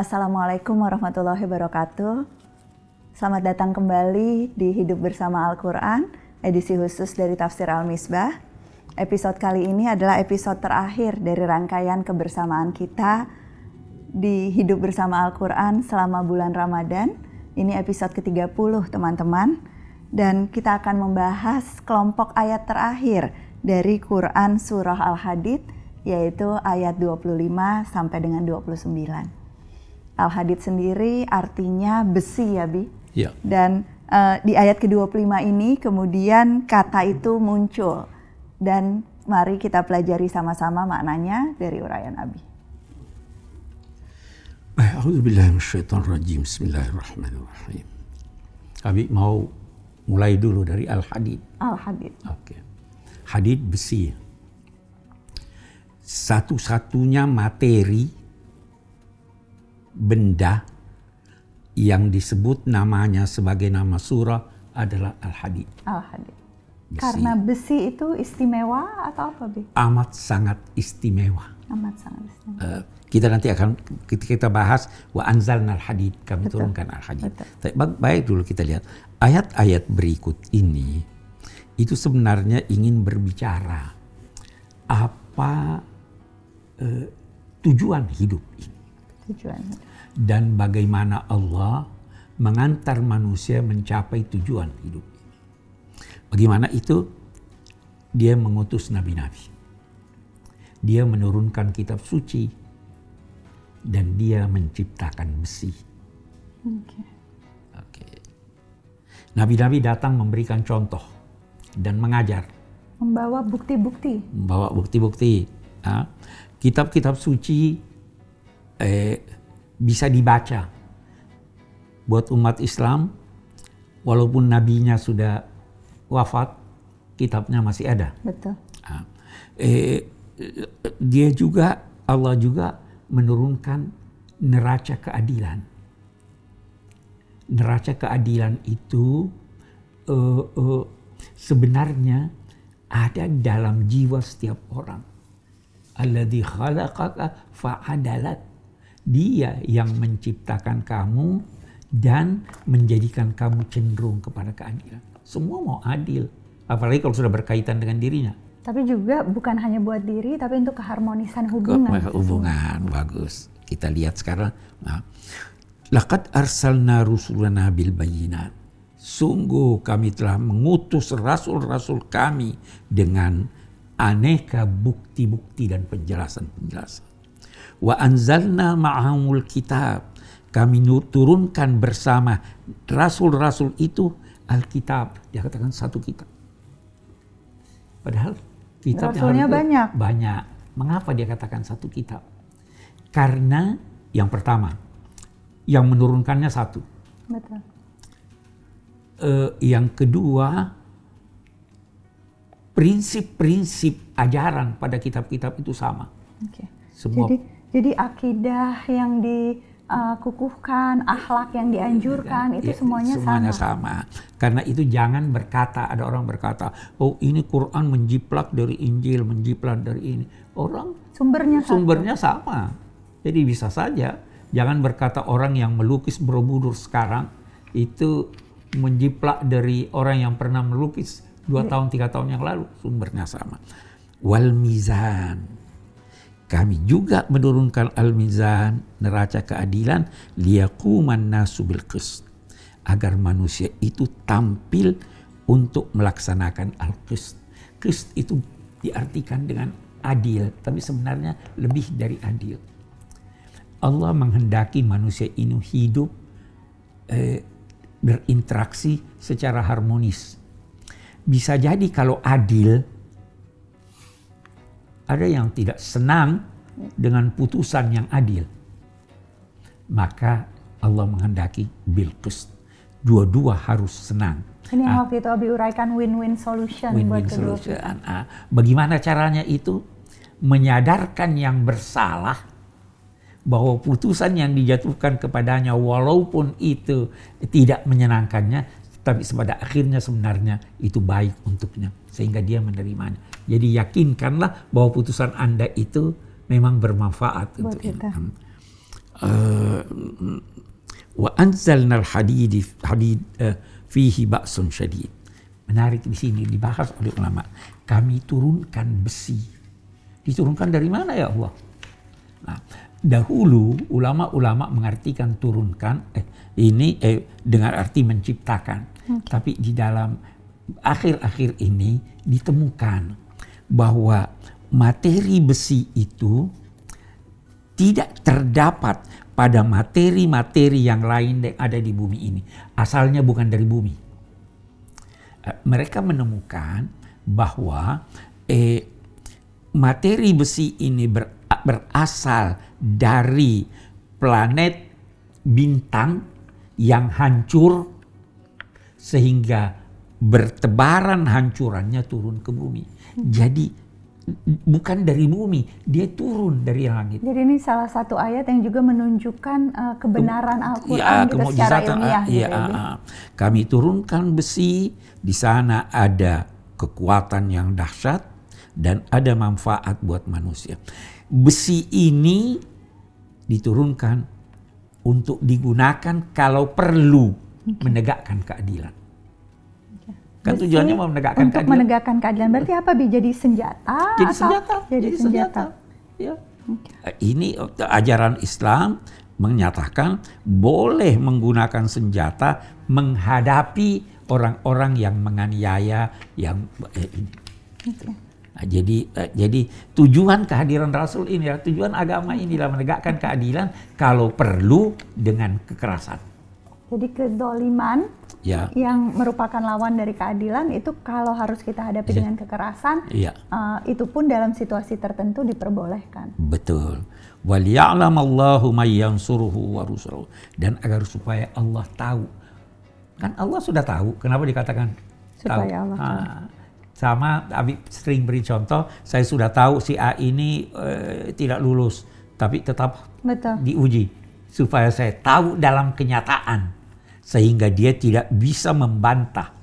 Assalamualaikum warahmatullahi wabarakatuh. Selamat datang kembali di Hidup Bersama Al-Quran, edisi khusus dari Tafsir Al-Misbah. Episode kali ini adalah episode terakhir dari rangkaian kebersamaan kita di Hidup Bersama Al-Quran selama bulan Ramadan. Ini episode ke-30 teman-teman. Dan kita akan membahas kelompok ayat terakhir dari Quran Surah Al-Hadid, yaitu ayat 25 sampai dengan 29. Al-Hadid sendiri artinya besi ya Bi? Ya. Dan uh, di ayat ke-25 ini kemudian kata itu muncul. Dan mari kita pelajari sama-sama maknanya dari uraian Abi. A'udzubillahiminasyaitonirrajim. Bismillahirrahmanirrahim. Abi mau mulai dulu dari Al-Hadid. Al-Hadid. Oke. Hadid besi. Satu-satunya materi benda yang disebut namanya sebagai nama surah adalah Al-Hadid. Al-Hadid. Karena besi itu istimewa atau apa, Bi? Amat sangat istimewa. Amat sangat istimewa. Uh, kita nanti akan kita bahas wa anzalna al-hadid kami Betul. turunkan al-hadid. Tapi baik dulu kita lihat ayat-ayat berikut ini itu sebenarnya ingin berbicara apa uh, tujuan hidup ini. Tujuan dan bagaimana Allah mengantar manusia mencapai tujuan hidup ini. Bagaimana itu? Dia mengutus nabi-nabi. Dia menurunkan kitab suci dan dia menciptakan besi. Okay. Oke. Nabi-nabi datang memberikan contoh dan mengajar. Membawa bukti-bukti. Membawa bukti-bukti. Kitab-kitab suci eh, bisa dibaca buat umat Islam walaupun nabinya sudah wafat kitabnya masih ada. Betul. Nah, eh, dia juga Allah juga menurunkan neraca keadilan. Neraca keadilan itu uh, uh, sebenarnya ada dalam jiwa setiap orang. Alladzi khalaqaka fa'adalat dia yang menciptakan kamu dan menjadikan kamu cenderung kepada keadilan. Semua mau adil, apalagi kalau sudah berkaitan dengan dirinya. Tapi juga bukan hanya buat diri, tapi untuk keharmonisan hubungan. Hubungan, bagus. Kita lihat sekarang. Nah, Laqad arsalna rusulana bil bayinat. Sungguh kami telah mengutus rasul-rasul kami dengan aneka bukti-bukti dan penjelasan-penjelasan. Wa anzalna ma'amul kitab. Kami turunkan bersama rasul-rasul itu Alkitab. Dia katakan satu kitab. Padahal kitab Rasulnya banyak. Banyak. Mengapa dia katakan satu kitab? Karena yang pertama, yang menurunkannya satu. Betul. Uh, yang kedua, prinsip-prinsip ajaran pada kitab-kitab itu sama. Okay. Semua Jadi jadi akidah yang dikukuhkan, akhlak yang dianjurkan itu ya, semuanya, semuanya sama. sama. Karena itu jangan berkata ada orang berkata, "Oh, ini Quran menjiplak dari Injil, menjiplak dari ini." Orang sumbernya sumbernya satu. sama. Jadi bisa saja jangan berkata orang yang melukis Borobudur sekarang itu menjiplak dari orang yang pernah melukis dua ya. tahun tiga tahun yang lalu sumbernya sama. Wal mizan kami juga menurunkan al-mizan, neraca keadilan, liyakuman nasu bil Agar manusia itu tampil untuk melaksanakan al-qist. Qist itu diartikan dengan adil, tapi sebenarnya lebih dari adil. Allah menghendaki manusia ini hidup eh, berinteraksi secara harmonis. Bisa jadi kalau adil, ada yang tidak senang dengan putusan yang adil. Maka Allah menghendaki bilqis. Dua-dua harus senang. Ini yang ah, waktu itu Abi uraikan win-win solution win -win buat kedua solution. Ah, bagaimana caranya itu? Menyadarkan yang bersalah bahwa putusan yang dijatuhkan kepadanya walaupun itu tidak menyenangkannya tapi pada akhirnya sebenarnya itu baik untuknya sehingga dia menerimanya. Jadi yakinkanlah bahwa putusan Anda itu memang bermanfaat Buat untuk kita. uh, wa anzalna al-hadid hadid uh, fihi ba'sun syadid. Menarik di sini dibahas oleh ulama. Kami turunkan besi. Diturunkan dari mana ya Allah? Nah, dahulu ulama-ulama mengartikan turunkan eh, ini eh, dengan arti menciptakan. Okay. Tapi di dalam akhir-akhir ini ditemukan bahwa materi besi itu tidak terdapat pada materi-materi yang lain yang ada di bumi ini. Asalnya bukan dari bumi. Eh, mereka menemukan bahwa eh, materi besi ini ber, berasal dari planet bintang yang hancur sehingga bertebaran hancurannya turun ke bumi. Jadi bukan dari bumi, dia turun dari langit. Jadi ini salah satu ayat yang juga menunjukkan uh, kebenaran Al-Qur'an ya, gitu secara ilmiah. Gitu ya, gitu, ya. Kami turunkan besi, di sana ada kekuatan yang dahsyat dan ada manfaat buat manusia. Besi ini diturunkan untuk digunakan kalau perlu menegakkan keadilan. Kan tujuannya mau menegakkan untuk keadilan. menegakkan keadilan. Berarti apa bi jadi senjata? Jadi senjata. Jadi, jadi senjata. senjata. Ya. Okay. Ini ajaran Islam menyatakan boleh menggunakan senjata menghadapi orang-orang yang menganiaya yang eh, okay. Nah, jadi eh, jadi tujuan kehadiran Rasul ini ya tujuan agama inilah menegakkan keadilan kalau perlu dengan kekerasan. Jadi kedoliman ya. yang merupakan lawan dari keadilan itu kalau harus kita hadapi ya. dengan kekerasan, ya. uh, itu pun dalam situasi tertentu diperbolehkan. Betul. Wa. Dan agar supaya Allah tahu. Kan Allah sudah tahu. Kenapa dikatakan supaya tahu? Allah tahu. Ah, sama Abi sering beri contoh, saya sudah tahu si A ini uh, tidak lulus, tapi tetap Betul. diuji supaya saya tahu dalam kenyataan sehingga dia tidak bisa membantah.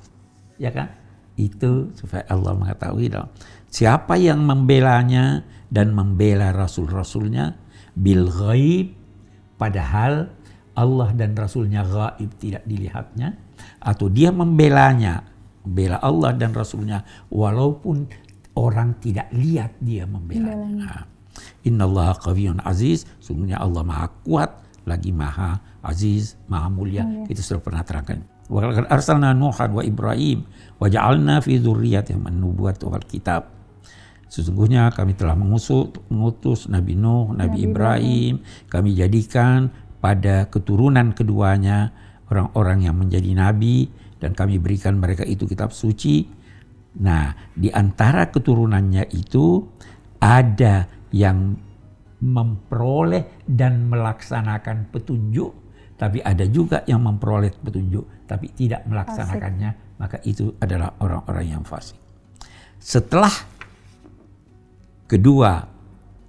Ya kan? Itu supaya Allah mengetahui dong. Siapa yang membelanya dan membela rasul-rasulnya bil ghaib padahal Allah dan rasulnya gaib tidak dilihatnya atau dia membelanya membela Allah dan rasulnya walaupun orang tidak lihat dia membelanya. Nah, Inna Allah qawiyun aziz, sungguhnya Allah maha kuat lagi maha aziz, maha mulia. Oh, ya. Itu sudah pernah terangkan. Wa arsalna Nuhan wa Ibrahim wa ja'alna fi dzurriyyatihim an-nubuwwata wal kitab. Sesungguhnya kami telah mengusut, mengutus Nabi Nuh, Nabi, Nabi Ibrahim, Ibrahim, kami jadikan pada keturunan keduanya orang-orang yang menjadi nabi dan kami berikan mereka itu kitab suci. Nah, di antara keturunannya itu ada yang memperoleh dan melaksanakan petunjuk, tapi ada juga yang memperoleh petunjuk tapi tidak melaksanakannya, fasik. maka itu adalah orang-orang yang fasik. Setelah kedua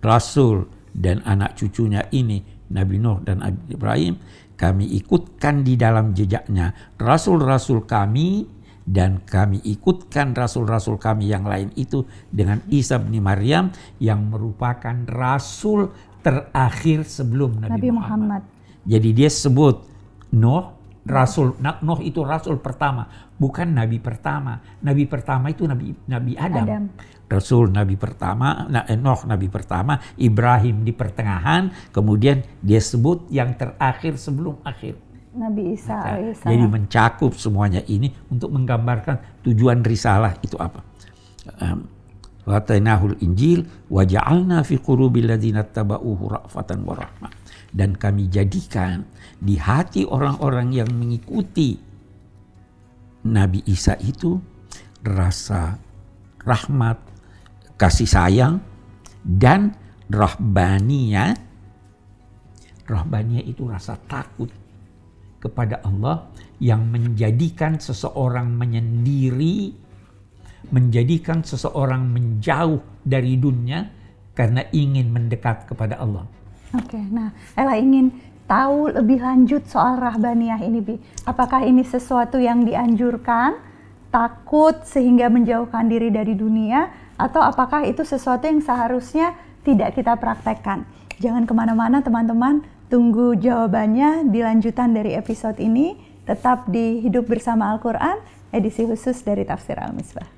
rasul dan anak cucunya ini Nabi Nuh dan Nabi Ibrahim, kami ikutkan di dalam jejaknya rasul-rasul kami dan kami ikutkan rasul-rasul kami yang lain itu dengan Isa bin Maryam yang merupakan rasul terakhir sebelum Nabi, Nabi Muhammad. Muhammad. Jadi dia sebut Nuh rasul Nuh itu rasul pertama, bukan nabi pertama. Nabi pertama itu Nabi Nabi Adam. Adam. Rasul Nabi pertama, nah, Nuh Nabi pertama, Ibrahim di pertengahan, kemudian dia sebut yang terakhir sebelum akhir. Nabi Isa Maka, Jadi mencakup semuanya ini untuk menggambarkan tujuan risalah itu apa. Um, Watainahul Injil wa ja'alna fi qulubil ladzina tabauhu ra'fatan wa rahmah. Dan kami jadikan di hati orang-orang yang mengikuti Nabi Isa itu rasa rahmat, kasih sayang dan rahbaniyah. Rahbaniyah itu rasa takut kepada Allah yang menjadikan seseorang menyendiri, menjadikan seseorang menjauh dari dunia karena ingin mendekat kepada Allah. Oke, nah Ella ingin tahu lebih lanjut soal rahbaniyah ini, Bi. Apakah ini sesuatu yang dianjurkan, takut sehingga menjauhkan diri dari dunia, atau apakah itu sesuatu yang seharusnya tidak kita praktekkan? Jangan ke mana-mana teman-teman, Tunggu jawabannya di lanjutan dari episode ini. Tetap di Hidup Bersama Al-Quran, edisi khusus dari Tafsir Al-Misbah.